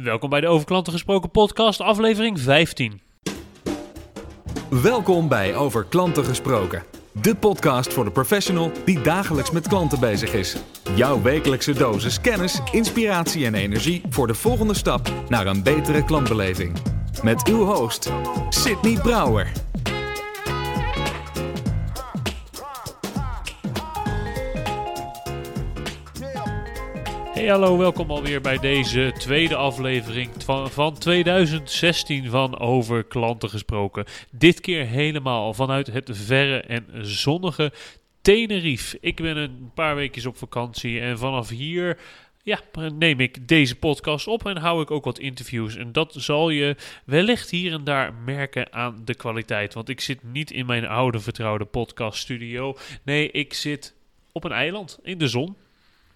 Welkom bij de Over Klanten Gesproken podcast, aflevering 15. Welkom bij Over Klanten Gesproken. De podcast voor de professional die dagelijks met klanten bezig is. Jouw wekelijkse dosis kennis, inspiratie en energie voor de volgende stap naar een betere klantbeleving. Met uw host, Sydney Brouwer. Hey hallo, welkom alweer bij deze tweede aflevering van, van 2016 van Over Klanten Gesproken. Dit keer helemaal vanuit het verre en zonnige Tenerife. Ik ben een paar weken op vakantie en vanaf hier ja, neem ik deze podcast op en hou ik ook wat interviews. En dat zal je wellicht hier en daar merken aan de kwaliteit. Want ik zit niet in mijn oude vertrouwde podcaststudio. Nee, ik zit op een eiland in de zon.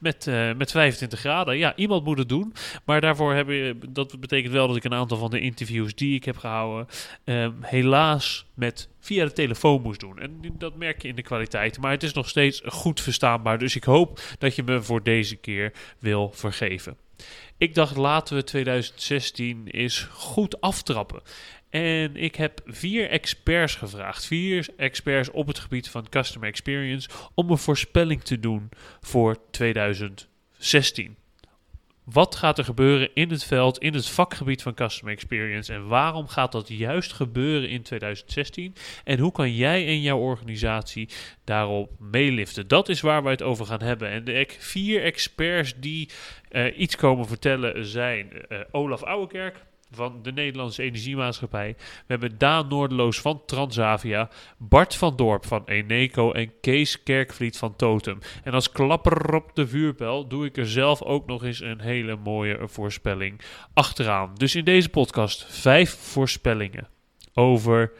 Met, uh, met 25 graden. Ja, iemand moet het doen. Maar daarvoor heb je, dat betekent wel dat ik een aantal van de interviews die ik heb gehouden, uh, helaas met via de telefoon moest doen. En dat merk je in de kwaliteit. Maar het is nog steeds goed verstaanbaar. Dus ik hoop dat je me voor deze keer wil vergeven. Ik dacht, laten we 2016 eens goed aftrappen. En ik heb vier experts gevraagd. Vier experts op het gebied van customer experience. Om een voorspelling te doen voor 2016. Wat gaat er gebeuren in het veld, in het vakgebied van customer experience? En waarom gaat dat juist gebeuren in 2016? En hoe kan jij en jouw organisatie daarop meeliften? Dat is waar we het over gaan hebben. En de vier experts die uh, iets komen vertellen zijn uh, Olaf Ouwekerk van de Nederlandse Energiemaatschappij. We hebben Daan Noordeloos van Transavia, Bart van Dorp van Eneco en Kees Kerkvliet van Totem. En als klapper op de vuurpijl doe ik er zelf ook nog eens een hele mooie voorspelling achteraan. Dus in deze podcast vijf voorspellingen over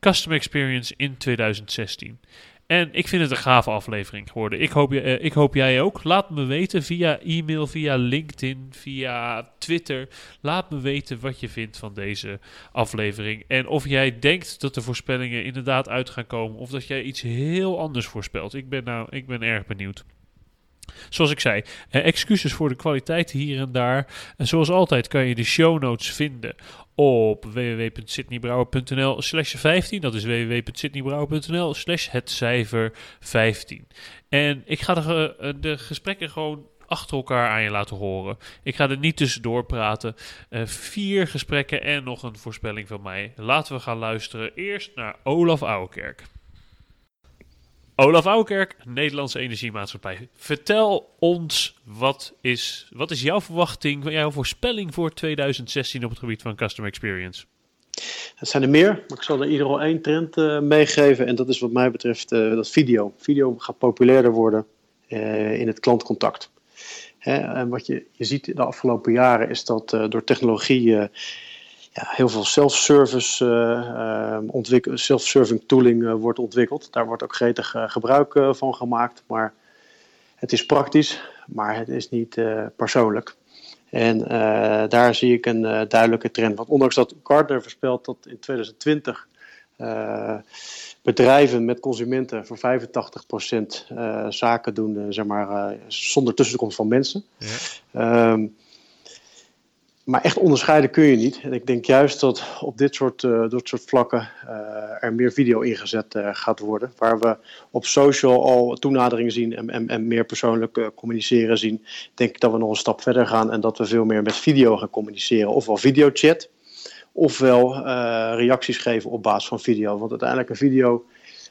Customer Experience in 2016. En ik vind het een gave aflevering geworden. Ik hoop, uh, ik hoop jij ook. Laat me weten via e-mail, via LinkedIn, via Twitter. Laat me weten wat je vindt van deze aflevering. En of jij denkt dat de voorspellingen inderdaad uit gaan komen. Of dat jij iets heel anders voorspelt. Ik ben, nou, ik ben erg benieuwd. Zoals ik zei, eh, excuses voor de kwaliteit hier en daar. En zoals altijd kan je de show notes vinden op www.sydneybrouwer.nl slash 15. Dat is www.sydneybrouwer.nl slash het cijfer 15. En ik ga de, eh, de gesprekken gewoon achter elkaar aan je laten horen. Ik ga er niet tussendoor praten. Vier gesprekken en nog een voorspelling van mij. Laten we gaan luisteren eerst naar Olaf Ouwekerk. Olaf Ouwerkerk, Nederlandse Energiemaatschappij. Vertel ons, wat is, wat is jouw verwachting, jouw voorspelling voor 2016 op het gebied van Customer Experience? Het zijn er meer, maar ik zal er ieder al één trend uh, meegeven. En dat is wat mij betreft uh, dat video. Video gaat populairder worden uh, in het klantcontact. Hè, en wat je, je ziet de afgelopen jaren is dat door technologie ja, heel veel self-service uh, self-serving tooling uh, wordt ontwikkeld. Daar wordt ook gretig uh, gebruik van gemaakt. Maar het is praktisch, maar het is niet persoonlijk. En daar zie ik een duidelijke trend. Want ondanks dat Gartner voorspelt dat in 2020 bedrijven met consumenten voor 85% zaken doen, zeg maar, zonder tussenkomst van mensen. Ja. Um, maar echt onderscheiden kun je niet. En ik denk juist dat op dit soort, uh, dit soort vlakken uh, er meer video ingezet uh, gaat worden. Waar we op social al toenadering zien en, en, en meer persoonlijk communiceren zien. Denk ik dat we nog een stap verder gaan en dat we veel meer met video gaan communiceren. Ofwel videochat, ofwel reacties geven op basis van video. Want uiteindelijk een video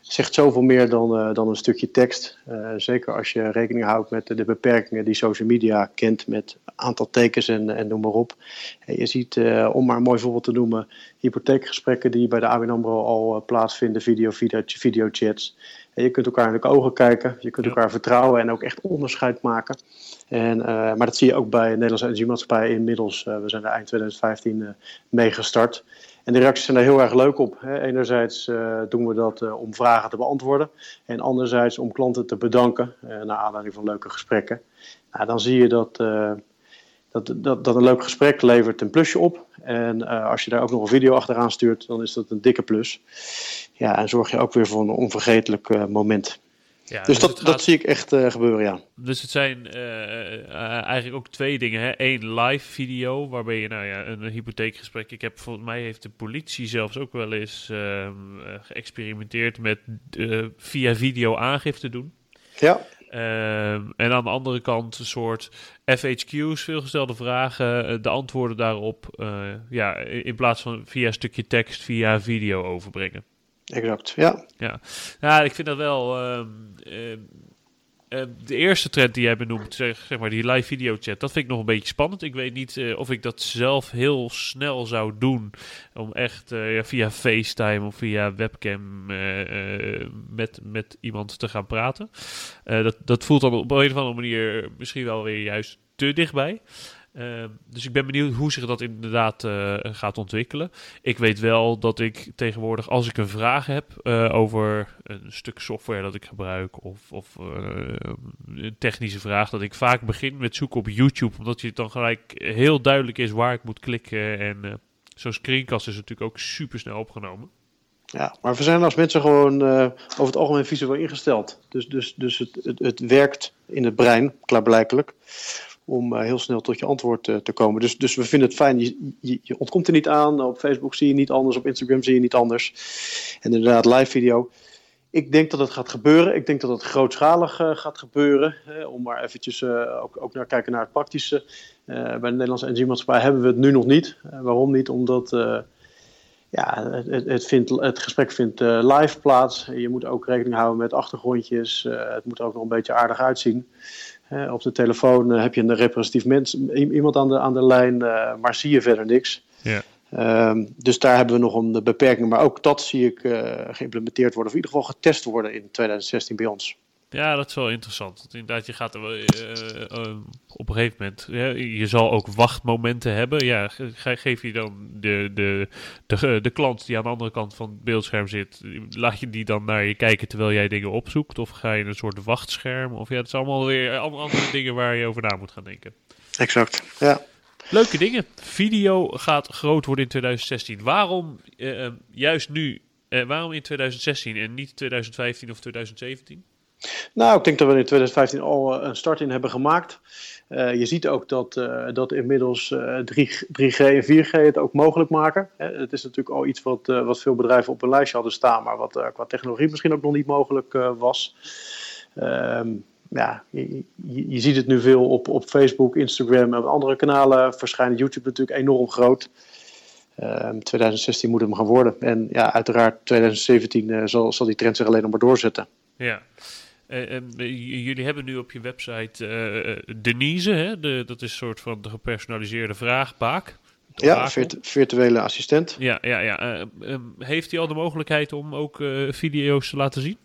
zegt zoveel meer dan, uh, dan een stukje tekst. Uh, zeker als je rekening houdt met de, de, beperkingen die social media kent met aantal tekens en, en noem maar op. je ziet, uh, om maar een mooi voorbeeld te noemen, hypotheekgesprekken die bij de ABN AMRO al plaatsvinden, video, video, videochats. En je kunt elkaar in de ogen kijken, je kunt elkaar vertrouwen en ook echt onderscheid maken. En, maar dat zie je ook bij Nederlandse Energiemaatschappij inmiddels. we zijn er eind 2015 mee gestart. En de reacties zijn daar heel erg leuk op. Enerzijds uh, doen we dat uh, om vragen te beantwoorden. En anderzijds om klanten te bedanken. Uh, naar aanleiding van leuke gesprekken. Nou, dan zie je dat, dat, dat, dat een leuk gesprek levert een plusje op. En als je daar ook nog een video achteraan stuurt, dan is dat een dikke plus. Ja, en zorg je ook weer voor een onvergetelijk moment. Ja, dus, dus dat, dat zie ik echt gebeuren, ja. Dus het zijn eigenlijk ook twee dingen. Hè? Eén live video, waarbij je nou ja, een, hypotheekgesprek... Ik heb volgens mij heeft de politie zelfs ook wel eens ehm, geëxperimenteerd met via video aangifte doen. Ja. Ehm, en aan de andere kant een soort FHQ's, veelgestelde vragen, eh, de antwoorden daarop, ja, in plaats van via een stukje tekst, via video overbrengen. Exact, ja. Ja, ik vind dat wel. Ehm, ehm, uh, de eerste trend die jij benoemt, zeg, zeg, maar die live video chat, dat vind ik nog een beetje spannend. Ik weet niet uh, of ik dat zelf heel snel zou doen. Om echt uh, ja, via FaceTime of via webcam met, met iemand te gaan praten. dat, dat voelt dan op een of andere manier misschien wel weer juist te dichtbij. Ehm, dus ik ben benieuwd hoe zich dat inderdaad uh, gaat ontwikkelen. Ik weet wel dat ik tegenwoordig, als ik een vraag heb uh, over een stuk software dat ik gebruik of, of uh, een technische vraag, dat ik vaak begin met zoeken op YouTube, omdat je het dan gelijk heel duidelijk is waar ik moet klikken. En zo'n screencast is natuurlijk ook super snel opgenomen. Ja, maar we zijn als mensen gewoon over het algemeen visueel ingesteld. Dus, dus, dus het, het, het werkt in het brein, klaarblijkelijk om uh, heel snel tot je antwoord uh, te komen. Dus, dus we vinden het fijn. Je, je, ontkomt er niet aan. Op Facebook zie je niet anders. Op Instagram zie je niet anders. En inderdaad, live video. Ik denk dat het gaat gebeuren. Ik denk dat het grootschalig uh, gaat gebeuren. om maar eventjes ook, ook naar kijken naar het praktische. bij de Nederlandse energiemaatschappij hebben we het nu nog niet. waarom niet? Omdat ja, het, het, vindt, het gesprek vindt live plaats. Je moet ook rekening houden met achtergrondjes. het moet er ook nog een beetje aardig uitzien op de telefoon eh, heb je een representatief mens, iemand aan de, aan de lijn, eh, maar zie je verder niks. Ja. Ehm, dus daar hebben we nog een beperking. Maar ook dat zie ik uh, geïmplementeerd worden, of in ieder geval getest worden in 2016 bij ons. Ja, dat is wel interessant. Want inderdaad, je gaat er wel, uh, op een gegeven moment, je zal ook wachtmomenten hebben. Ja, geef je dan de, de, de, de klant die aan de andere kant van het beeldscherm zit, laat je die dan naar je kijken terwijl jij dingen opzoekt? Of ga je een soort wachtscherm? Of ja, het is allemaal weer allemaal andere dingen waar je over na moet gaan denken. Exact, ja. Leuke dingen. Video gaat groot worden in 2016. Waarom uh, juist nu? Waarom in 2016 en niet 2015 of 2017? Nou, ik denk dat we in 2015 al eh, een start in hebben gemaakt. Uh, je ziet ook dat, uh, dat inmiddels uh, 3, 3G en 4G het ook mogelijk maken. het is natuurlijk al iets wat, wat veel bedrijven op een lijstje hadden staan, maar wat qua technologie misschien ook nog niet mogelijk was. Um, ja, je, ziet het nu veel op, op Facebook, Instagram en andere kanalen verschijnen. YouTube natuurlijk enorm groot. 2016 ehm, moet het gaan worden. En ja, uiteraard 2017 zal, zal die trend zich alleen nog maar doorzetten. Ja. Uh, jullie hebben nu op je website uh, Denise, hè? De, dat is een soort van de gepersonaliseerde vraagbaak. Ja, virtuele assistent. Ja, ja, ja. Uh, heeft hij al de mogelijkheid om ook video's te laten zien?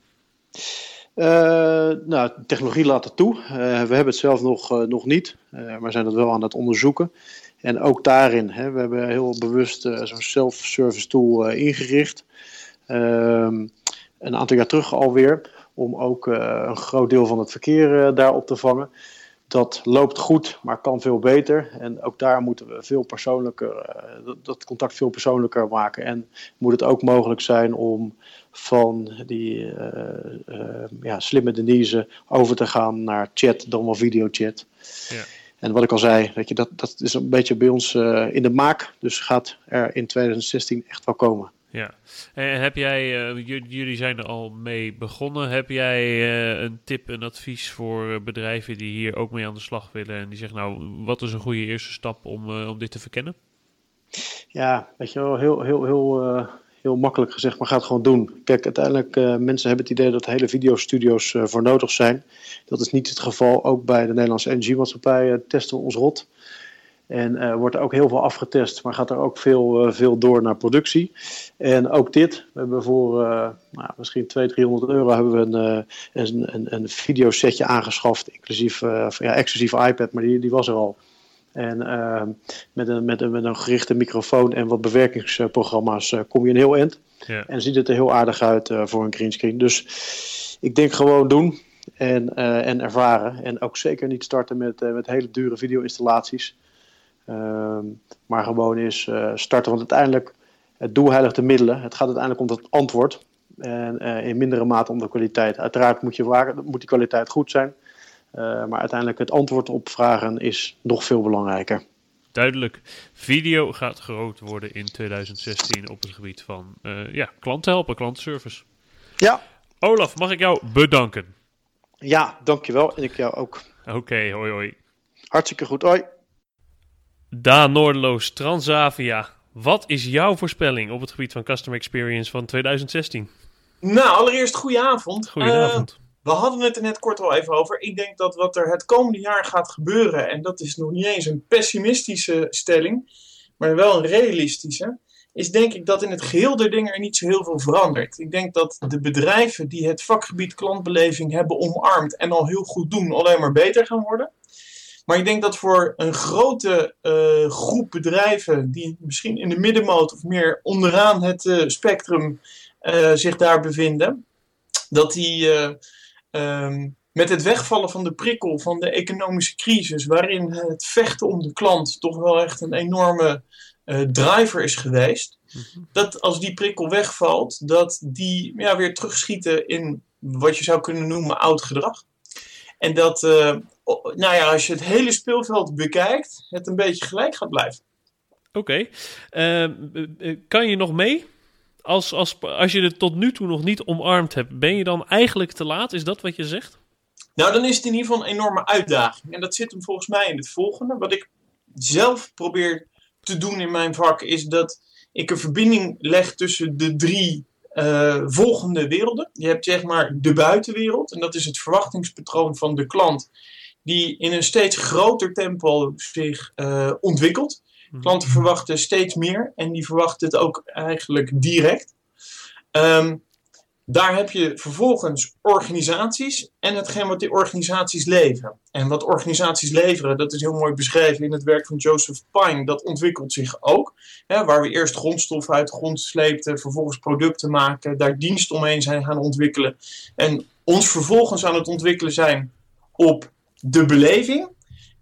nou, technologie laat het toe. we hebben het zelf nog, nog niet, maar zijn dat wel aan het onderzoeken. En ook daarin, hè, we hebben heel bewust zo'n self-service tool ingericht. Ehm, een aantal jaar terug alweer om ook uh, een groot deel van het verkeer uh, daar op te vangen. Dat loopt goed, maar kan veel beter. En ook daar moeten we veel persoonlijker, uh, dat contact veel persoonlijker maken. En moet het ook mogelijk zijn om van die ja, slimme Denise over te gaan naar chat, dan wel videochat. Ja. En wat ik al zei, weet je, dat, dat is een beetje bij ons in de maak. Dus gaat er in 2016 echt wel komen. Ja, en heb jij, uh, jullie zijn er al mee begonnen. Heb jij uh, een tip, een advies voor bedrijven die hier ook mee aan de slag willen? En die zeggen, nou, wat is een goede eerste stap om, om dit te verkennen? Ja, weet je wel, heel, heel, heel, heel makkelijk gezegd, maar ga het gewoon doen. Kijk, uiteindelijk, mensen hebben het idee dat hele videostudio's voor nodig zijn. Dat is niet het geval. Ook bij de Nederlandse Energiemaatschappij testen we ons rot. En uh, wordt er ook heel veel afgetest, maar gaat er ook veel, uh, veel door naar productie. En ook dit, we hebben voor uh, nou, misschien 200, 300 euro hebben we een, een, een, een videosetje aangeschaft, inclusief, ja, exclusief iPad, maar die, die was er al. En met, een, met, een, met een gerichte microfoon en wat bewerkingsprogramma's kom je een heel eind. Ja. En ziet het er heel aardig uit voor een greenscreen. Dus ik denk gewoon doen en, en ervaren. En ook zeker niet starten met, met hele dure video-installaties. Ehm, maar gewoon is uh, starten. Want uiteindelijk, het doel heiligt de middelen. Het gaat uiteindelijk om dat antwoord. En in mindere mate om de kwaliteit. Uiteraard moet, je moet die kwaliteit goed zijn. maar uiteindelijk het antwoord op vragen is nog veel belangrijker. Duidelijk. Video gaat groot worden in 2016 op het gebied van ja, klanten helpen, klantenservice. Ja. Olaf, mag ik jou bedanken? Ja, dankjewel. En ik jou ook. Oké, hoi hoi. Hartstikke goed, hoi. Daan Noordeloos, Transavia. Wat is jouw voorspelling op het gebied van Customer Experience van 2016? Nou, allereerst goedenavond. Goedenavond. Uh, we hadden het er net kort al even over. Ik denk dat wat er het komende jaar gaat gebeuren, en dat is nog niet eens een pessimistische stelling, maar wel een realistische, is denk ik dat in het geheel der dingen er niet zo heel veel verandert. Ik denk dat de bedrijven die het vakgebied klantbeleving hebben omarmd en al heel goed doen, alleen maar beter gaan worden. Maar ik denk dat voor een grote uh, groep bedrijven die misschien in de middenmoot of meer onderaan het uh, spectrum uh, zich daar bevinden, dat die um, met het wegvallen van de prikkel van de economische crisis, waarin het vechten om de klant toch wel echt een enorme driver is geweest, mhm. dat als die prikkel wegvalt, dat die ja, weer terugschieten in wat je zou kunnen noemen oud gedrag. En dat, uh, nou ja, als je het hele speelveld bekijkt, het een beetje gelijk gaat blijven. Oké. Ehm, eh, eh, kan je nog mee? Als, als, als je het tot nu toe nog niet omarmd hebt, ben je dan eigenlijk te laat? Is dat wat je zegt? Nou, dan is het in ieder geval een enorme uitdaging. En dat zit hem volgens mij in het volgende. Wat ik zelf probeer te doen in mijn vak, is dat ik een verbinding leg tussen de drie uh, volgende werelden. Je hebt zeg maar de buitenwereld, en dat is het verwachtingspatroon van de klant, die in een steeds groter tempo zich uh, ontwikkelt. Mhm. Klanten verwachten steeds meer en die verwachten het ook eigenlijk direct. Um, daar heb je vervolgens organisaties en hetgeen wat die organisaties leveren. En wat organisaties leveren, dat is heel mooi beschreven in het werk van Joseph Pine, dat ontwikkelt zich ook. Hè, waar we eerst grondstof uit de grond sleepten, vervolgens producten maken, daar diensten omheen zijn gaan ontwikkelen. En ons vervolgens aan het ontwikkelen zijn op de beleving.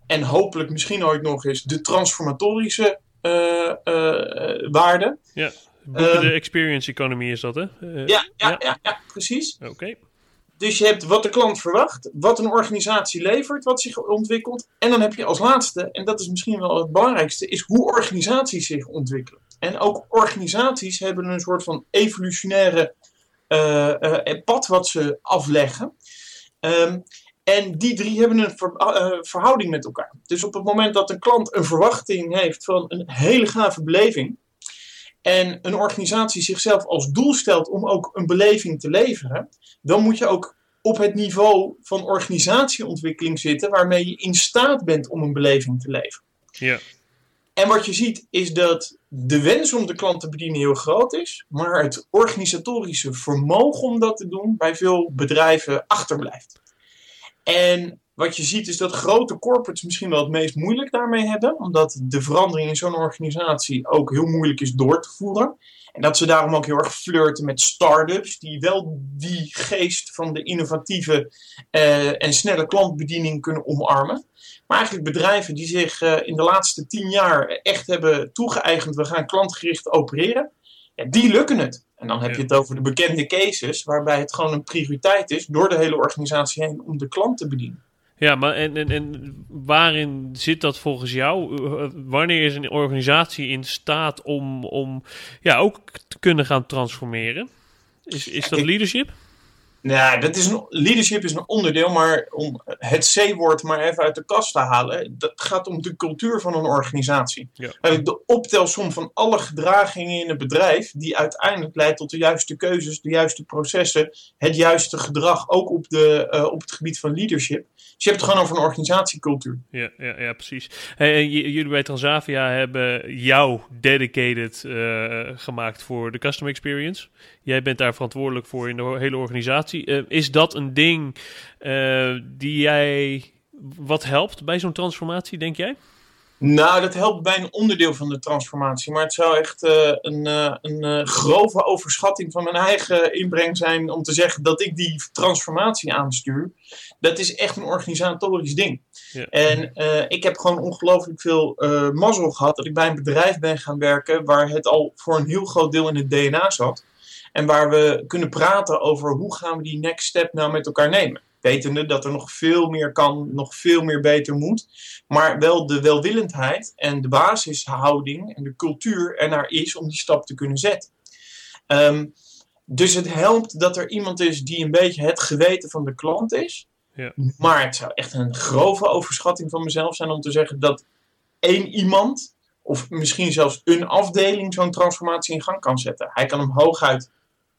En hopelijk misschien ooit nog eens de transformatorische uh, uh, waarde. Ja. De experience economy is dat, hè? Ja, ja, ja, ja, precies. Oké. Dus je hebt wat de klant verwacht, wat een organisatie levert, wat zich ontwikkelt. En dan heb je als laatste, en dat is misschien wel het belangrijkste, is hoe organisaties zich ontwikkelen. En ook organisaties hebben een soort van evolutionaire uh, uh, pad wat ze afleggen. Um, en die drie hebben een ver, uh, verhouding met elkaar. Dus op het moment dat een klant een verwachting heeft van een hele gave beleving, en een organisatie zichzelf als doel stelt om ook een beleving te leveren, dan moet je ook op het niveau van organisatieontwikkeling zitten waarmee je in staat bent om een beleving te leveren. Ja. En wat je ziet is dat de wens om de klant te bedienen heel groot is, maar het organisatorische vermogen om dat te doen bij veel bedrijven achterblijft. En wat je ziet is dat grote corporates misschien wel het meest moeilijk daarmee hebben, omdat de verandering in zo'n organisatie ook heel moeilijk is door te voeren. En dat ze daarom ook heel erg flirten met start-ups, die wel die geest van de innovatieve uh, en snelle klantbediening kunnen omarmen. Maar eigenlijk bedrijven die zich uh, in de laatste tien jaar echt hebben toegeëigend, we gaan klantgericht opereren, die lukken het. En dan heb je het over de bekende cases, waarbij het gewoon een prioriteit is door de hele organisatie heen om de klant te bedienen. Ja, maar en, en, en waarin zit dat volgens jou? Wanneer is een organisatie in staat om, om ja, ook te kunnen gaan transformeren? Is, is dat leadership? Nou, dat is een, leadership is een onderdeel, maar om het C-woord maar even uit de kast te halen, dat gaat om de cultuur van een organisatie. Ja. De optelsom van alle gedragingen in het bedrijf, die uiteindelijk leidt tot de juiste keuzes, de juiste processen, het juiste gedrag, ook op, de, uh, op het gebied van leadership. Dus je hebt het gewoon over een organisatiecultuur. Ja, ja, ja precies. Hey, jullie bij Transavia hebben jou dedicated uh, gemaakt voor de customer experience. Jij bent daar verantwoordelijk voor in de hele organisatie. Uh, is dat een ding uh, die jij wat helpt bij zo'n transformatie, denk jij? Nou, dat helpt bij een onderdeel van de transformatie. Maar het zou echt uh, een, uh, een uh, grove overschatting van mijn eigen inbreng zijn om te zeggen dat ik die transformatie aanstuur. Dat is echt een organisatorisch ding. Ja. En ik heb gewoon ongelooflijk veel mazzel gehad dat ik bij een bedrijf ben gaan werken waar het al voor een heel groot deel in het DNA zat. En waar we kunnen praten over hoe gaan we die next step nou met elkaar nemen. Wetende dat er nog veel meer kan, nog veel meer beter moet. Maar wel de welwillendheid en de basishouding en de cultuur ernaar is om die stap te kunnen zetten. Ehm, dus het helpt dat er iemand is die een beetje het geweten van de klant is. Ja. Maar het zou echt een grove overschatting van mezelf zijn om te zeggen dat één iemand, of misschien zelfs een afdeling, zo'n transformatie in gang kan zetten. Hij kan hem hooguit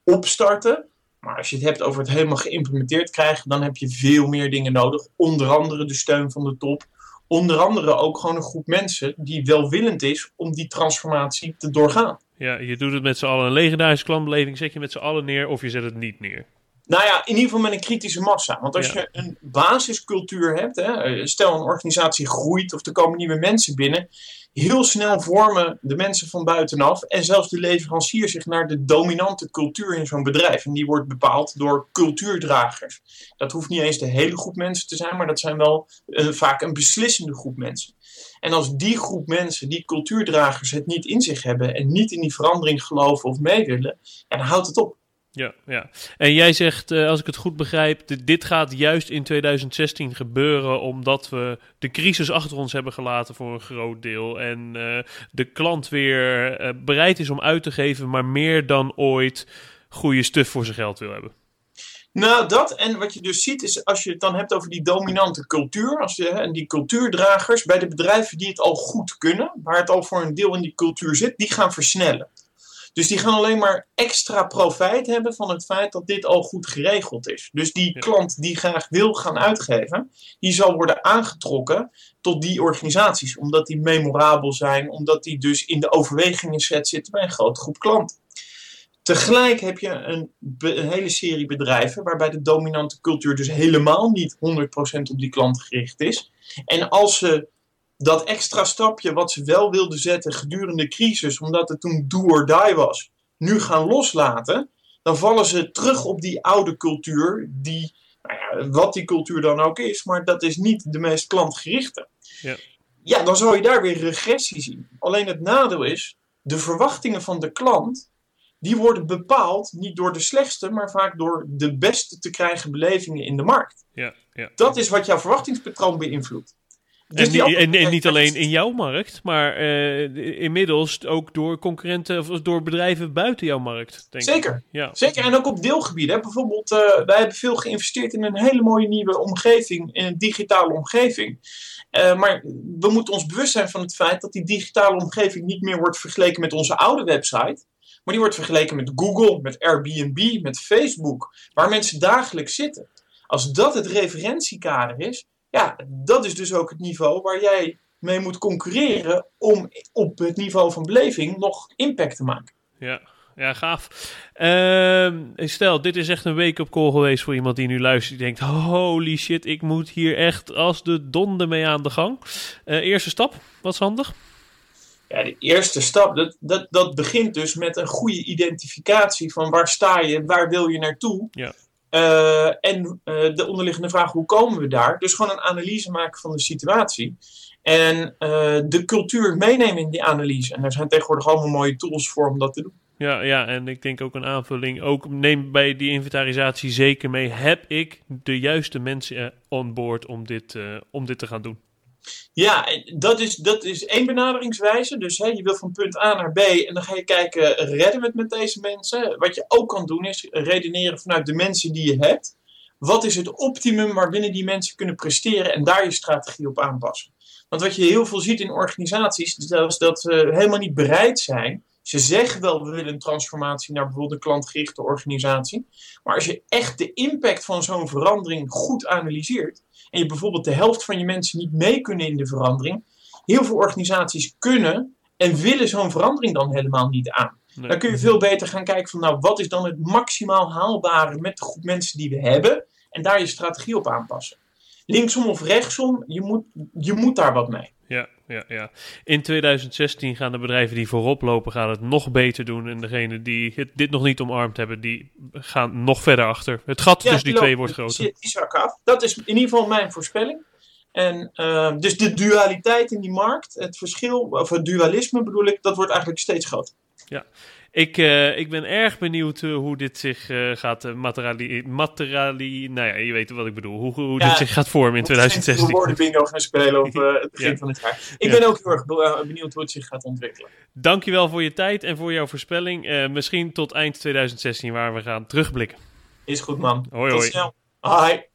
opstarten. Maar als je het hebt over het helemaal geïmplementeerd krijgen, dan heb je veel meer dingen nodig. Onder andere de steun van de top. Onder andere ook gewoon een groep mensen die welwillend is om die transformatie te doorgaan. Ja, je doet het met z'n allen. Een legendarische klantbeleving zet je met z'n allen neer of je zet het niet neer. Nou ja, in ieder geval met een kritische massa. Want als Ja. je een basiscultuur hebt, hè, stel een organisatie groeit of er komen nieuwe mensen binnen, heel snel vormen de mensen van buitenaf en zelfs de leverancier zich naar de dominante cultuur in zo'n bedrijf. En die wordt bepaald door cultuurdragers. Dat hoeft niet eens de hele groep mensen te zijn, maar dat zijn wel eh, vaak een beslissende groep mensen. En als die groep mensen, die cultuurdragers, het niet in zich hebben en niet in die verandering geloven of mee willen, dan houdt het op. Ja, ja. En jij zegt, eh, als ik het goed begrijp, dit- gaat juist in 2016 gebeuren omdat we de crisis achter ons hebben gelaten voor een groot deel. En eh, de klant weer eh, bereid is om uit te geven, maar meer dan ooit goede stuf voor zijn geld wil hebben. Nou, dat en wat je dus ziet is als je het dan hebt over die dominante cultuur, als je, en die cultuurdragers bij de bedrijven die het al goed kunnen, waar het al voor een deel in die cultuur zit, die gaan versnellen. Dus die gaan alleen maar extra profijt hebben van het feit dat dit al goed geregeld is. Dus die klant die graag wil gaan uitgeven, die zal worden aangetrokken tot die organisaties. Omdat die memorabel zijn, omdat die dus in de overwegingen set zitten bij een grote groep klanten. Tegelijk heb je een, een hele serie bedrijven waarbij de dominante cultuur dus helemaal niet 100% op die klant gericht is. En als ze dat extra stapje wat ze wel wilden zetten gedurende de crisis, omdat het toen do or die was, nu gaan loslaten, dan vallen ze terug op die oude cultuur, die, nou ja, wat die cultuur dan ook is, maar dat is niet de meest klantgerichte. Ja. ja, dan zou je daar weer regressie zien. Alleen het nadeel is, de verwachtingen van de klant, die worden bepaald niet door de slechtste, maar vaak door de beste te krijgen belevingen in de markt. Ja, ja. Dat is wat jouw verwachtingspatroon beïnvloedt. Dus en, die en, niet alleen in jouw markt, maar eh, inmiddels ook door concurrenten of door bedrijven buiten jouw markt. Denk ik. Zeker. Ja. Zeker, en ook op deelgebieden. hè. Bijvoorbeeld, eh, wij hebben veel geïnvesteerd in een hele mooie nieuwe omgeving, in een digitale omgeving. Eh, maar we moeten ons bewust zijn van het feit dat die digitale omgeving niet meer wordt vergeleken met onze oude website. Maar die wordt vergeleken met Google, met Airbnb, met Facebook, waar mensen dagelijks zitten. Als dat het referentiekader is, ja, dat is dus ook het niveau waar jij mee moet concurreren om op het niveau van beleving nog impact te maken. Ja, ja gaaf. Ehm, stel, dit is echt een wake-up call geweest voor iemand die nu luistert. Die denkt, holy shit, ik moet hier echt als de donder mee aan de gang. Eh, eerste stap, wat is handig? Ja, de eerste stap, dat, dat, dat begint dus met een goede identificatie van waar sta je, waar wil je naartoe. Ja. Eh, en eh, de onderliggende vraag, hoe komen we daar? Dus gewoon een analyse maken van de situatie. En eh, de cultuur meenemen in die analyse. En daar zijn tegenwoordig allemaal mooie tools voor om dat te doen. Ja, ja, en ik denk ook een aanvulling. Ook neem bij die inventarisatie zeker mee. Heb ik de juiste mensen on board om dit, om dit te gaan doen? Ja, dat is, dat is één benaderingswijze. Dus hè, je wil van punt A naar B en dan ga je kijken, redden we het met deze mensen? Wat je ook kan doen is redeneren vanuit de mensen die je hebt. Wat is het optimum waarbinnen die mensen kunnen presteren en daar je strategie op aanpassen? Want wat je heel veel ziet in organisaties, is dat ze helemaal niet bereid zijn. Ze zeggen wel, we willen een transformatie naar bijvoorbeeld een klantgerichte organisatie. Maar als je echt de impact van zo'n verandering goed analyseert, en je bijvoorbeeld de helft van je mensen niet mee kunnen in de verandering, heel veel organisaties kunnen en willen zo'n verandering dan helemaal niet aan. Nee. Dan kun je veel beter gaan kijken van, nou, wat is dan het maximaal haalbare met de groep mensen die we hebben, en daar je strategie op aanpassen. Linksom of rechtsom, je moet, je moet daar wat mee. Ja, ja, ja. In 2016 gaan de bedrijven die voorop lopen gaan het nog beter doen. En degenen die het, dit nog niet omarmd hebben, die gaan nog verder achter. Het gat tussen die twee wordt groter. Die, die zakken af. Dat is in ieder geval mijn voorspelling. En eh, dus de dualiteit in die markt, het verschil, of het dualisme bedoel ik, dat wordt eigenlijk steeds groter. Ja, ik, uh, ik ben erg benieuwd uh, hoe dit zich uh, gaat materiali materiali... Nou ja, je weet wat ik bedoel. Hoe, hoe ja, dit zich gaat vormen in 2016. We worden bingo gaan spelen op het begin ja. van het jaar. Ik ben ook heel erg benieuwd hoe het zich gaat ontwikkelen. Dankjewel voor je tijd en voor jouw voorspelling. misschien tot eind 2016 waar we gaan terugblikken. Is goed man. Hoi tot hoi. snel. Hoi.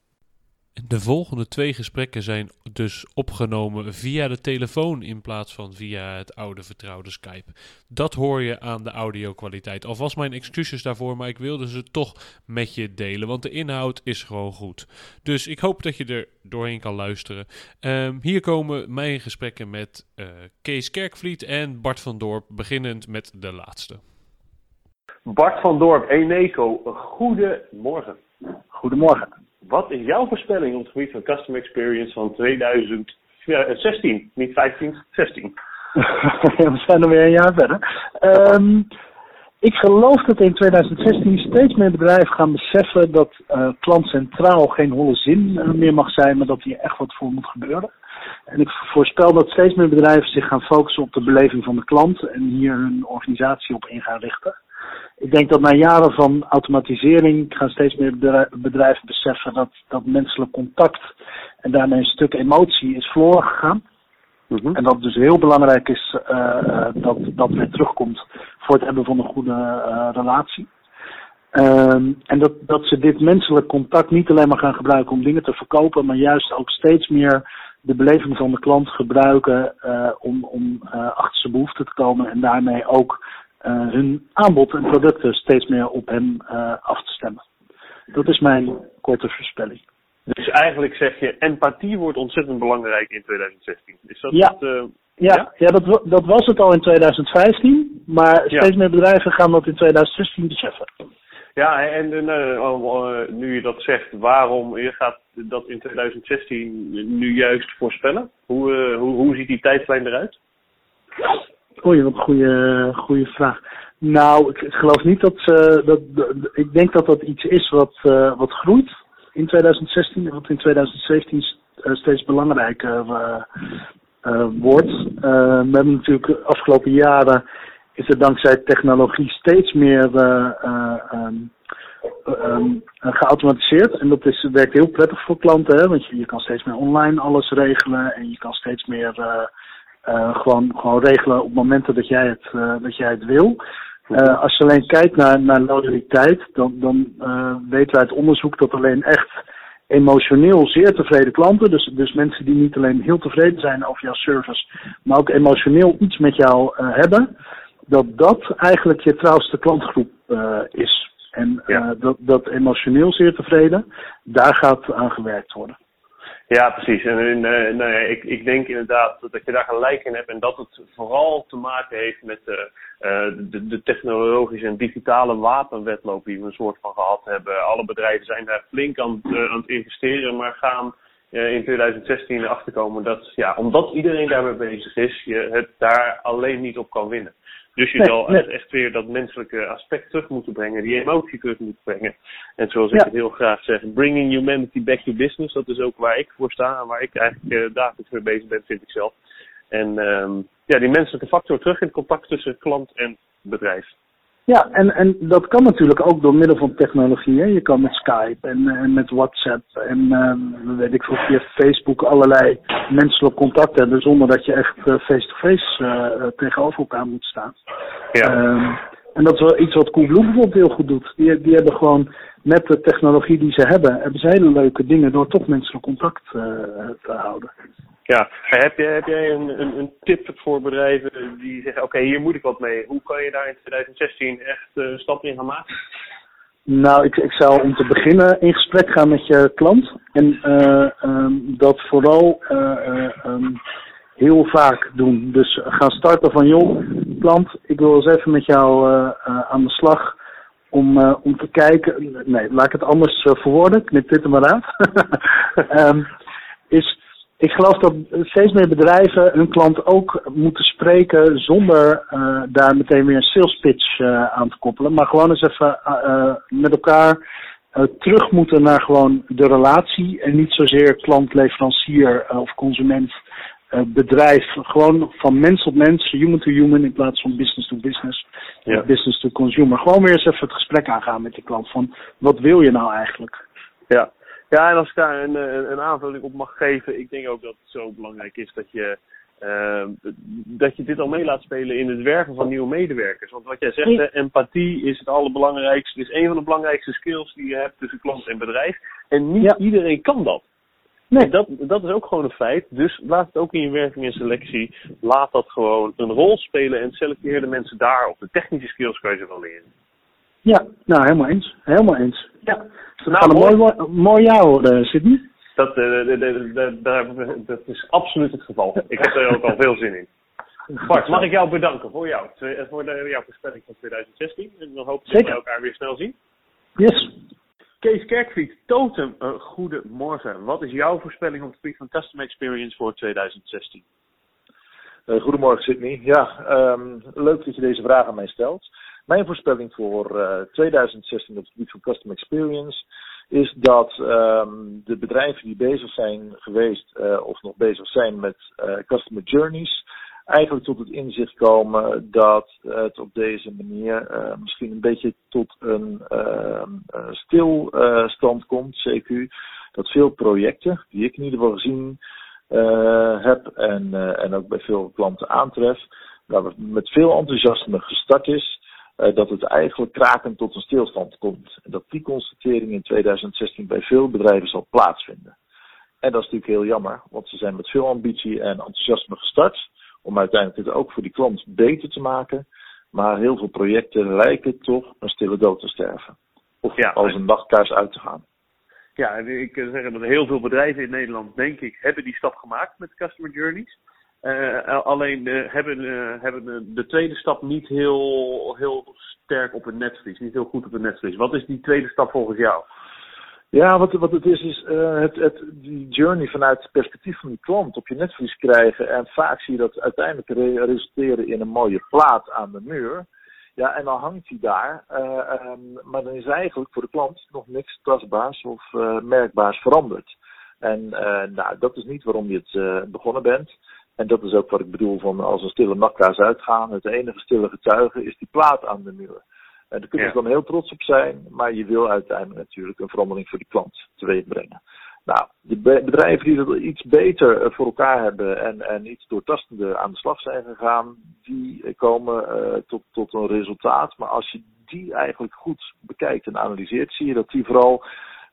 De volgende twee gesprekken zijn dus opgenomen via de telefoon in plaats van via het oude vertrouwde Skype. Dat hoor je aan de audio-kwaliteit. Alvast mijn excuses daarvoor, maar ik wilde ze toch met je delen, want de inhoud is gewoon goed. Dus ik hoop dat je er doorheen kan luisteren. Um, hier komen mijn gesprekken met uh, Kees Kerkvliet en Bart van Dorp, beginnend met de laatste. Bart van Dorp, Eneco, goedemorgen. Goedemorgen. Wat is jouw voorspelling op het gebied van Customer Experience van 2016? Niet 15, 16. We zijn er weer een jaar verder. Um, ik geloof dat in 2016 steeds meer bedrijven gaan beseffen dat uh, klant centraal geen holle zin meer mag zijn, maar dat hier echt wat voor moet gebeuren. En ik voorspel dat steeds meer bedrijven zich gaan focussen op de beleving van de klant en hier hun organisatie op in gaan richten. Ik denk dat na jaren van automatisering gaan steeds meer bedrijven beseffen dat, dat menselijk contact en daarmee een stuk emotie is verloren gegaan. Mm -hmm. En dat het dus heel belangrijk is uh, dat dat weer terugkomt voor het hebben van een goede uh, relatie. Um, en dat, dat ze dit menselijk contact niet alleen maar gaan gebruiken om dingen te verkopen, maar juist ook steeds meer de beleving van de klant gebruiken uh, om, om achter zijn behoeften te komen en daarmee ook hun aanbod en producten steeds meer op hem uh, af te stemmen. Dat is mijn korte voorspelling. Dus eigenlijk zeg je, empathie wordt ontzettend belangrijk in 2016. Is dat ja. Het, uh, ja, ja? ja dat, dat, was het al in 2015, maar steeds ja. meer bedrijven gaan dat in 2016 beseffen. Ja, en nu je dat zegt, waarom je gaat dat in 2016 nu juist voorspellen? Hoe, hoe, hoe ziet die tijdlijn eruit? Oei, wat een goede, goede vraag. Nou, ik, geloof niet dat, uh, dat, dat, Ik denk dat dat iets is wat, uh, wat groeit in 2016 en wat in 2017 steeds belangrijker wordt. we hebben natuurlijk de afgelopen jaren is er dankzij technologie steeds meer um, um, geautomatiseerd. En dat is, werkt heel prettig voor klanten, hè, want je, je kan steeds meer online alles regelen en je kan steeds meer uh, gewoon, gewoon regelen op momenten dat jij het, uh, dat jij het wil. Uh, als je alleen kijkt naar, naar loyaliteit, dan, dan weten we uit onderzoek dat alleen echt emotioneel zeer tevreden klanten, dus, dus mensen die niet alleen heel tevreden zijn over jouw service, maar ook emotioneel iets met jou hebben, dat dat eigenlijk je trouwste klantgroep is. En ja. dat, dat emotioneel zeer tevreden, daar gaat aan gewerkt worden. Ja, precies. En uh, nou ja, ik, ik denk inderdaad dat je daar gelijk in hebt en dat het vooral te maken heeft met uh, de, de technologische en digitale wapenwetloop die we een soort van gehad hebben. Alle bedrijven zijn daar flink aan, aan het investeren, maar gaan in 2016 erachter komen dat, ja, omdat iedereen daarmee bezig is, je het daar alleen niet op kan winnen. Dus je nee, zal nee. echt weer dat menselijke aspect terug moeten brengen, die emotie terug moeten brengen. En zoals ik ja. het heel graag zeg, bringing humanity back to business, dat is ook waar ik voor sta en waar ik eigenlijk uh, dagelijks mee bezig ben, vind ik zelf. En um, ja, die menselijke factor terug in het contact tussen klant en bedrijf. Ja, en, en dat kan natuurlijk ook door middel van technologie. Hè. Je kan met Skype en, en met WhatsApp en uh, weet ik veel, via Facebook allerlei menselijk contact hebben zonder dat je echt face-to-face uh, -face, uh, tegenover elkaar moet staan. Ja. Um, en dat is wel iets wat Coolblue bijvoorbeeld heel goed doet. Die, die hebben gewoon met de technologie die ze hebben, hebben ze hele leuke dingen door toch menselijk contact te houden. Ja, heb jij, heb jij een, een, een tip voor bedrijven die zeggen, oké, hier moet ik wat mee. Hoe kan je daar in 2016 echt uh, een stap in gaan maken? Nou, ik, ik zou om te beginnen in gesprek gaan met je klant. En uh, um, dat vooral uh, um, heel vaak doen. Dus gaan starten van, joh, klant, ik wil eens even met jou aan de slag om, om te kijken. Nee, laat ik het anders verwoorden. Knip dit er maar uit. um, is ik geloof dat steeds meer bedrijven hun klant ook moeten spreken zonder uh, daar meteen weer een sales pitch uh, aan te koppelen. Maar gewoon eens even uh, met elkaar terug moeten naar gewoon de relatie en niet zozeer klant, leverancier of consument eh, bedrijf. Gewoon van mens tot mens, human to human in plaats van business to business, Ja. business to consumer. Gewoon weer eens even het gesprek aangaan met de klant van wat wil je nou eigenlijk? Ja. Ja, en als ik daar een, een, een aanvulling op mag geven, ik denk ook dat het zo belangrijk is dat je, eh, dat je dit al mee laat spelen in het werven van nieuwe medewerkers. Want wat jij zegt, Ja. empathie is het allerbelangrijkste, is een van de belangrijkste skills die je hebt tussen klant en bedrijf. En niet Ja. iedereen kan dat. Nee. Dat, dat is ook gewoon een feit. Dus laat het ook in je werving en selectie. Laat dat gewoon een rol spelen en selecteer de mensen daar. Op de technische skills kan je ze wel leren. Ja, nou helemaal eens. Helemaal eens. Ja. Dat Nou, een mooi. mooi, jaar worden, Sidney. Dat, eh, de- de- de- de- dat is absoluut het geval. Ik heb er ook al veel zin in. Bart, mag ik jou bedanken voor, jou, twee- voor de, jouw voorspelling van 2016. En dan hoop ik dat we elkaar weer snel zien. Yes. Kees Kerkvliet, Totem, een goede morgen. Wat is jouw voorspelling op het gebied van Customer Experience voor 2016? Eh, goedemorgen Sydney. Ja, ehm, leuk dat je deze vraag aan mij stelt. Mijn voorspelling voor eh, 2016 op het gebied van Customer Experience is dat ehm, de bedrijven die bezig zijn geweest eh, of nog bezig zijn met eh, Customer Journeys eigenlijk tot het inzicht komen dat het op deze manier eh, misschien een beetje tot een ehm, eh, stilstand komt, CQ. Dat veel projecten, die ik in ieder geval gezien heb en, en ook bij veel klanten aantref, waar met veel enthousiasme gestart is, eh, dat het eigenlijk krakend tot een stilstand komt. En dat die constatering in 2016 bij veel bedrijven zal plaatsvinden. En dat is natuurlijk heel jammer, want ze zijn met veel ambitie en enthousiasme gestart, om uiteindelijk het ook voor die klant beter te maken. Maar heel veel projecten lijken toch een stille dood te sterven. Of Ja, als een nachtkaars uit te gaan. Ja, ik kan zeggen dat heel veel bedrijven in Nederland, denk ik, hebben die stap gemaakt met Customer Journeys. Eh, alleen eh, hebben, eh, hebben eh, de tweede stap niet heel, heel sterk op het netvlies, niet heel goed op het netvlies. Wat is die tweede stap volgens jou? Ja, wat, wat het is, is het, het, die journey vanuit het perspectief van die klant op je netvlies krijgen. En vaak zie je dat uiteindelijk re- resulteren in een mooie plaat aan de muur. Ja, en dan hangt die daar. eh, ehm, maar dan is eigenlijk voor de klant nog niks tastbaars of merkbaars veranderd. En nou, dat is niet waarom je het begonnen bent. En dat is ook wat ik bedoel van als een stille nachtkaars uitgaan. Het enige stille getuige is die plaat aan de muur. En daar kunnen Ja. ze dan heel trots op zijn, maar je wil uiteindelijk natuurlijk een verandering voor die klant teweeg brengen. Nou, de be- bedrijven die dat iets beter eh, voor elkaar hebben en, en iets doortastender aan de slag zijn gegaan, die eh, komen eh, tot, tot een resultaat. Maar als je die eigenlijk goed bekijkt en analyseert, zie je dat die vooral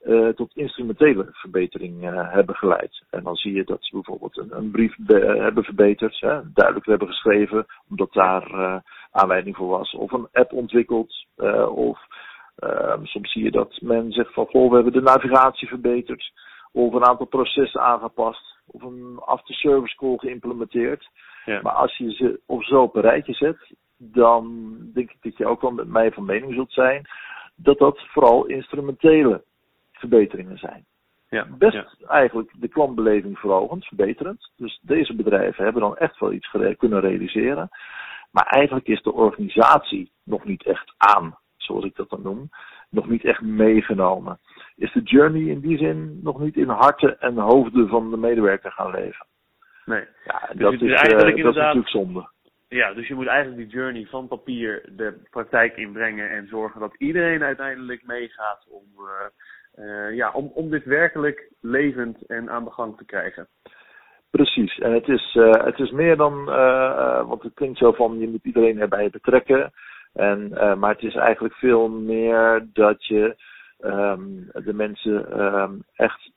eh, tot instrumentele verbetering eh, hebben geleid. En dan zie je dat ze bijvoorbeeld een, een brief be- hebben verbeterd, hè, duidelijk hebben geschreven, omdat daar eh, aanleiding voor was. Of een app ontwikkeld, of ehm, soms zie je dat men zegt van, goh, we hebben de navigatie verbeterd, of een aantal processen aangepast, of een after-service call geïmplementeerd. Ja. Maar als je ze op zo op een rijtje zet, dan denk ik dat je ook wel met mij van mening zult zijn dat dat vooral instrumentele verbeteringen zijn. Ja, Best ja. eigenlijk de klantbeleving verhogend, verbeterend. Dus deze bedrijven hebben dan echt wel iets kunnen realiseren. Maar eigenlijk is de organisatie nog niet echt aan, zoals ik dat dan noem. Nog niet echt meegenomen. Is de journey in die zin nog niet in harten en hoofden van de medewerker gaan leven. Nee. Ja, Dus dat, is, eh, dat is natuurlijk zonde. Ja, dus je moet eigenlijk die journey van papier de praktijk inbrengen en zorgen dat iedereen uiteindelijk meegaat om, eh, eh, ja, om, om dit werkelijk levend en aan de gang te krijgen. Precies, en het is, eh, het is meer dan, eh, want het klinkt zo van je moet iedereen erbij betrekken. En, maar het is eigenlijk veel meer dat je ehm, de mensen ehm, echt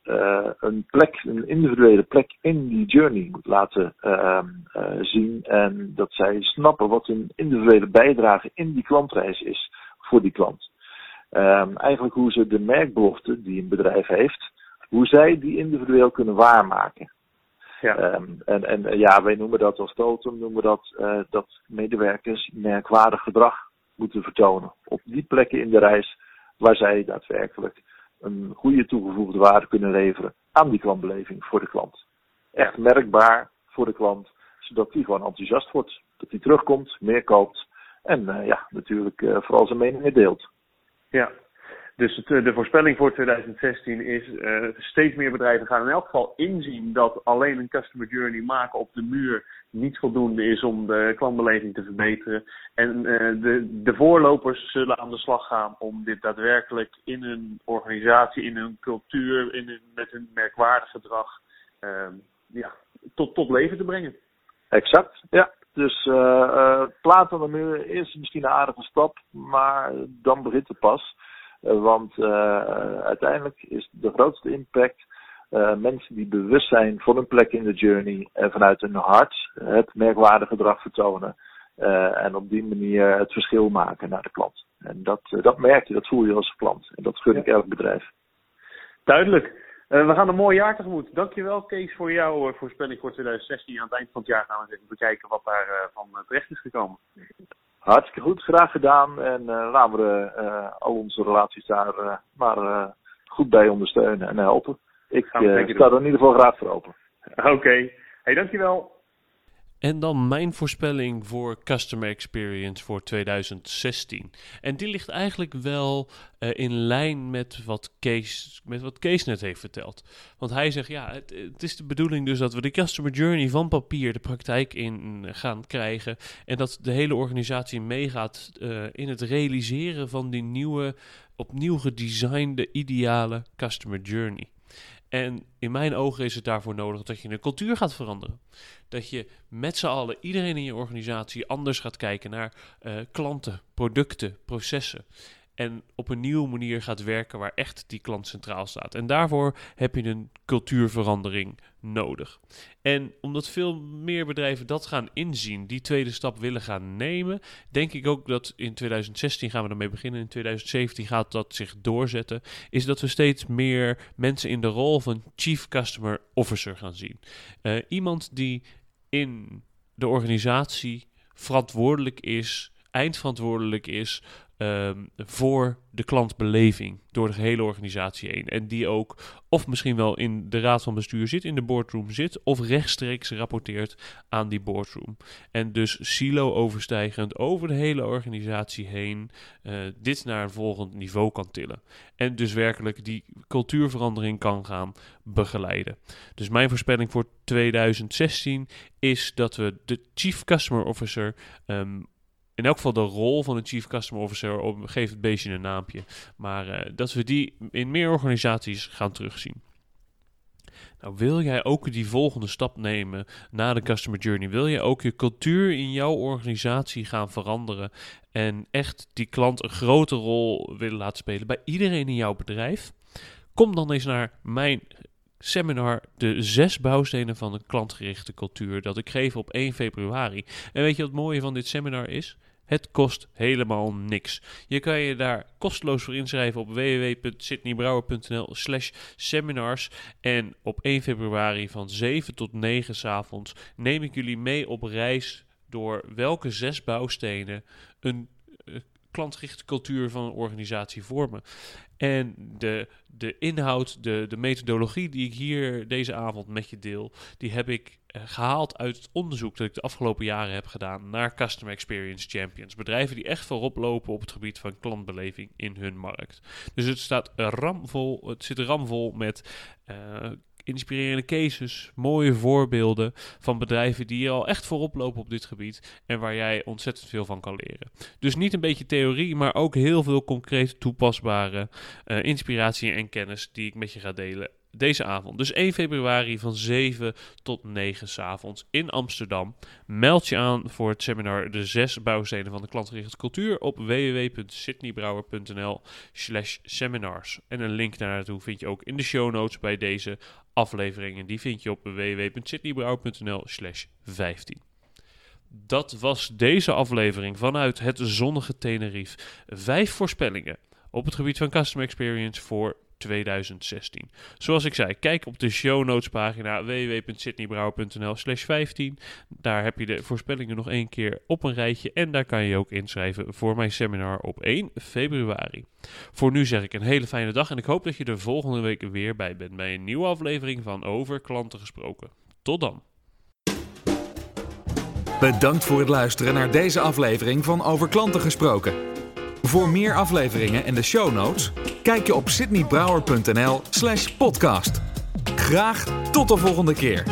een plek, een individuele plek in die journey moet laten ehm, eh, zien. En dat zij snappen wat hun individuele bijdrage in die klantreis is voor die klant. Ehm, eigenlijk hoe ze de merkbelofte die een bedrijf heeft, hoe zij die individueel kunnen waarmaken. Ja. Ehm, en, en ja, wij noemen dat als totem, noemen dat eh, dat medewerkers merkwaardig gedrag moeten vertonen. Op die plekken in de reis waar zij daadwerkelijk een goede toegevoegde waarde kunnen leveren aan die klantbeleving voor de klant. Echt merkbaar voor de klant, zodat die gewoon enthousiast wordt. Dat hij terugkomt, meer koopt en eh, ja, natuurlijk eh, vooral zijn meningen deelt. Ja. Dus het, de voorspelling voor 2016 is steeds meer bedrijven gaan in elk geval inzien dat alleen een customer journey maken op de muur niet voldoende is om de klantbeleving te verbeteren. En de, de voorlopers zullen aan de slag gaan om dit daadwerkelijk in hun organisatie, in hun cultuur, in hun, met hun merkwaardig gedrag ehm, ja, tot, tot leven te brengen. Exact, ja. Dus uh, plaat aan de muur is misschien een aardige stap, maar dan begint het pas. Uh, want uiteindelijk is de grootste impact mensen die bewust zijn van hun plek in de journey en vanuit hun hart het merkwaardige gedrag vertonen. en op die manier het verschil maken naar de klant. En dat, dat merk je, dat voel je als klant. En dat gun ik elk bedrijf. Duidelijk. Uh, we gaan een mooi jaar tegemoet. Dankjewel Kees voor jouw uh, voorspelling voor 2016. Aan het eind van het jaar gaan we eens even bekijken wat daar uh, van terecht is gekomen. Hartstikke goed, graag gedaan. En laten we al onze relaties daar maar goed bij ondersteunen en helpen. Ik sta er in ieder geval graag voor open. Oké, okay. hey, dankjewel. En dan mijn voorspelling voor Customer Experience voor 2016. En die ligt eigenlijk wel uh, in lijn met wat, Kees, met wat Kees net heeft verteld. Want hij zegt, ja, het, het, is de bedoeling dus dat we de Customer Journey van papier de praktijk in gaan krijgen. En dat de hele organisatie meegaat uh, in het realiseren van die nieuwe, opnieuw gedesignde, ideale Customer Journey. En in mijn ogen is het daarvoor nodig dat je een cultuur gaat veranderen. Dat je met z'n allen, iedereen in je organisatie, anders gaat kijken naar uh, klanten, producten, processen en op een nieuwe manier gaat werken waar echt die klant centraal staat. En daarvoor heb je een cultuurverandering nodig. En omdat veel meer bedrijven dat gaan inzien, die tweede stap willen gaan nemen, denk ik ook dat in 2016 gaan we ermee beginnen, in 2017 gaat dat zich doorzetten, is dat we steeds meer mensen in de rol van Chief Customer Officer gaan zien. Uh, iemand die in de organisatie verantwoordelijk is, eindverantwoordelijk is um, voor de klantbeleving door de hele organisatie heen. En die ook of misschien wel in de raad van bestuur zit, in de boardroom zit, of rechtstreeks rapporteert aan die boardroom. En dus silo overstijgend over de hele organisatie heen uh, dit naar een volgend niveau kan tillen. En dus werkelijk die cultuurverandering kan gaan begeleiden. Dus mijn voorspelling voor 2016 is dat we de Chief Customer Officer um, in elk geval de rol van een Chief Customer Officer, op, geef het beestje een naampje. Maar uh, dat we die in meer organisaties gaan terugzien. Nou, wil jij ook die volgende stap nemen na de Customer Journey? Wil je ook je cultuur in jouw organisatie gaan veranderen en echt die klant een grote rol willen laten spelen bij iedereen in jouw bedrijf? Kom dan eens naar mijn seminar De zes bouwstenen van een klantgerichte cultuur dat ik geef op 1 februari. En weet je wat het mooie van dit seminar is? Het kost helemaal niks. Je kan je daar kosteloos voor inschrijven op www.sydneybrouwer.nl slash seminars. En op 1 februari van 7 tot 9 s avonds neem ik jullie mee op reis door welke zes bouwstenen een klantgerichte cultuur van een organisatie vormen. En de, de inhoud, de, de methodologie die ik hier deze avond met je deel, die heb ik uh, gehaald uit het onderzoek dat ik de afgelopen jaren heb gedaan naar Customer Experience Champions. Bedrijven die echt voorop lopen op het gebied van klantbeleving in hun markt. Dus het staat ramvol, het zit ramvol met uh, inspirerende cases, mooie voorbeelden van bedrijven die al echt voorop lopen op dit gebied en waar jij ontzettend veel van kan leren. Dus niet een beetje theorie, maar ook heel veel concreet toepasbare uh, inspiratie en kennis die ik met je ga delen deze avond. Dus 1 februari van 7 tot 9 s avonds in Amsterdam. Meld je aan voor het seminar De zes bouwstenen van de klantgerichte cultuur op www.sydneybrouwer.nl slash seminars. En een link naartoe vind je ook in de show notes bij deze afleveringen. Die vind je op www.sydneybrouwer.nl slash 15. Dat was deze aflevering vanuit het zonnige Tenerife. Vijf voorspellingen op het gebied van customer experience voor 2016. Zoals ik zei, kijk op de show notes pagina www.sydneybrouwer.nl slash 15. Daar heb je de voorspellingen nog één keer op een rijtje en daar kan je ook inschrijven voor mijn seminar op 1 februari. Voor nu zeg ik een hele fijne dag en ik hoop dat je er volgende week weer bij bent bij een nieuwe aflevering van Over Klanten Gesproken. Tot dan. Bedankt voor het luisteren naar deze aflevering van Over Klanten Gesproken. Voor meer afleveringen en de show notes, kijk je op sydneybrouwer.nl slash podcast. Graag tot de volgende keer.